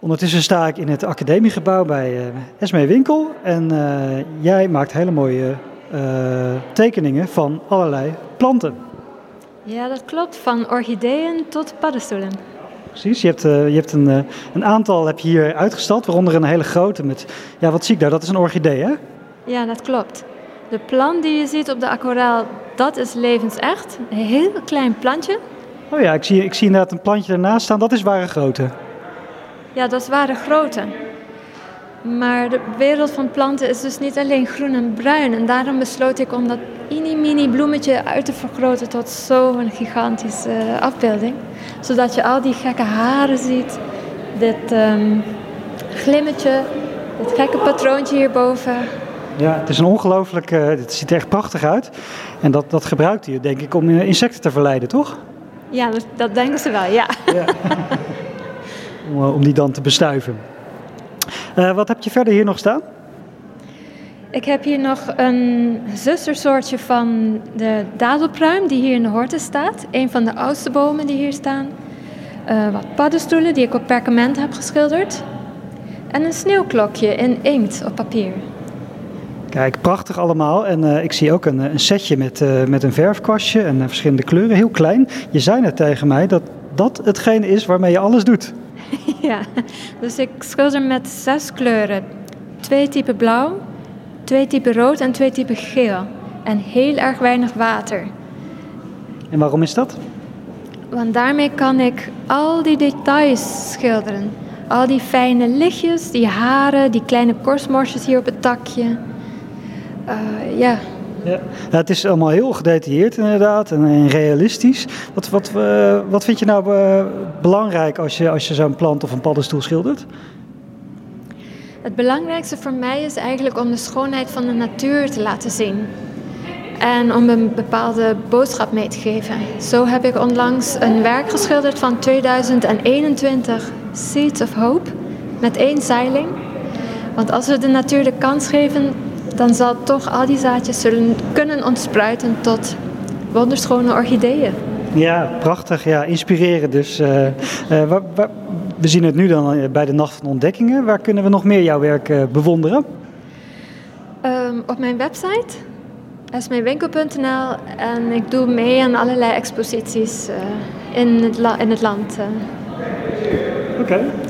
Ondertussen sta ik in het academiegebouw bij uh, Esmee Winkel. En uh, jij maakt hele mooie uh, tekeningen van allerlei planten. Ja, dat klopt. Van orchideeën tot paddenstoelen. Precies, je hebt, je hebt een, een aantal heb je hier uitgestald, waaronder een hele grote met, ja wat zie ik daar, dat is een orchidee hè? Ja, dat klopt. De plant die je ziet op de aquarel, dat is levensecht. Een heel klein plantje. Oh ja, ik zie, ik zie inderdaad een plantje ernaast staan, dat is ware grootte. Ja, dat waren grote. Maar de wereld van planten is dus niet alleen groen en bruin. En daarom besloot ik om dat mini-mini bloemetje uit te vergroten tot zo'n gigantische afbeelding. Zodat je al die gekke haren ziet, dit um, glimmetje, dit gekke patroontje hierboven. Ja, het is een ongelooflijk, uh, het ziet er echt prachtig uit. En dat, dat gebruikt hij denk ik om insecten te verleiden, toch? Ja, dat, dat denken ze wel, ja. ja. om, om die dan te bestuiven. Uh, wat heb je verder hier nog staan? Ik heb hier nog een zustersoortje van de dadelpruim die hier in de horte staat. Een van de oudste bomen die hier staan. Uh, wat paddenstoelen die ik op perkament heb geschilderd. En een sneeuwklokje in inkt op papier. Kijk, prachtig allemaal. En uh, ik zie ook een, een setje met, uh, met een verfkwastje en verschillende kleuren. Heel klein. Je zei net tegen mij dat dat hetgene is waarmee je alles doet. ja, dus ik schilder met zes kleuren. Twee typen blauw, twee typen rood en twee typen geel. En heel erg weinig water. En waarom is dat? Want daarmee kan ik al die details schilderen. Al die fijne lichtjes, die haren, die kleine korstmorsjes hier op het takje. Uh, ja, ja. het is allemaal heel gedetailleerd inderdaad en, en realistisch. Wat, wat, uh, wat vind je nou uh, belangrijk als je, als je zo'n plant of een paddenstoel schildert? Het belangrijkste voor mij is eigenlijk om de schoonheid van de natuur te laten zien. En om een bepaalde boodschap mee te geven. Zo heb ik onlangs een werk geschilderd van 2021, Seeds of Hope, met één zeiling. Want als we de natuur de kans geven, dan zal toch al die zaadjes zullen kunnen ontspruiten tot wonderschone orchideeën. Ja, prachtig. Ja, inspireren dus. Uh, uh, waar, waar, we zien het nu dan bij de Nacht van Ontdekkingen. Waar kunnen we nog meer jouw werk uh, bewonderen? Um, op mijn website, esmeenwinkel.nl. En ik doe mee aan allerlei exposities in, het in het land. Oké. Okay.